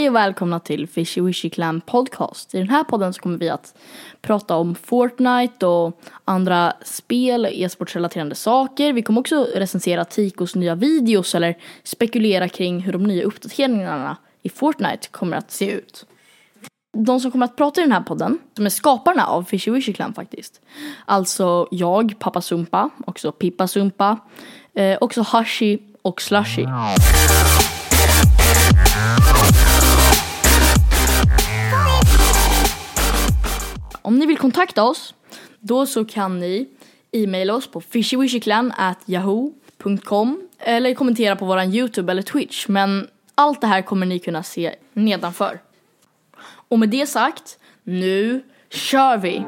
Hej och välkomna till Fishy Wishy Clan Podcast. I den här podden så kommer vi att prata om Fortnite och andra spel, e-sportsrelaterade saker. Vi kommer också recensera Tikos nya videos eller spekulera kring hur de nya uppdateringarna i Fortnite kommer att se ut. De som kommer att prata i den här podden, som är skaparna av Fishy Wishy Clan faktiskt. Alltså jag, Pappa Sumpa, också Pippa Sumpa, eh, också Hashi och Slushy. Om ni vill kontakta oss, då så kan ni e-maila oss på fishywishyclan@yahoo.com eller kommentera på våran YouTube eller Twitch. Men allt det här kommer ni kunna se nedanför. Och med det sagt, nu kör vi!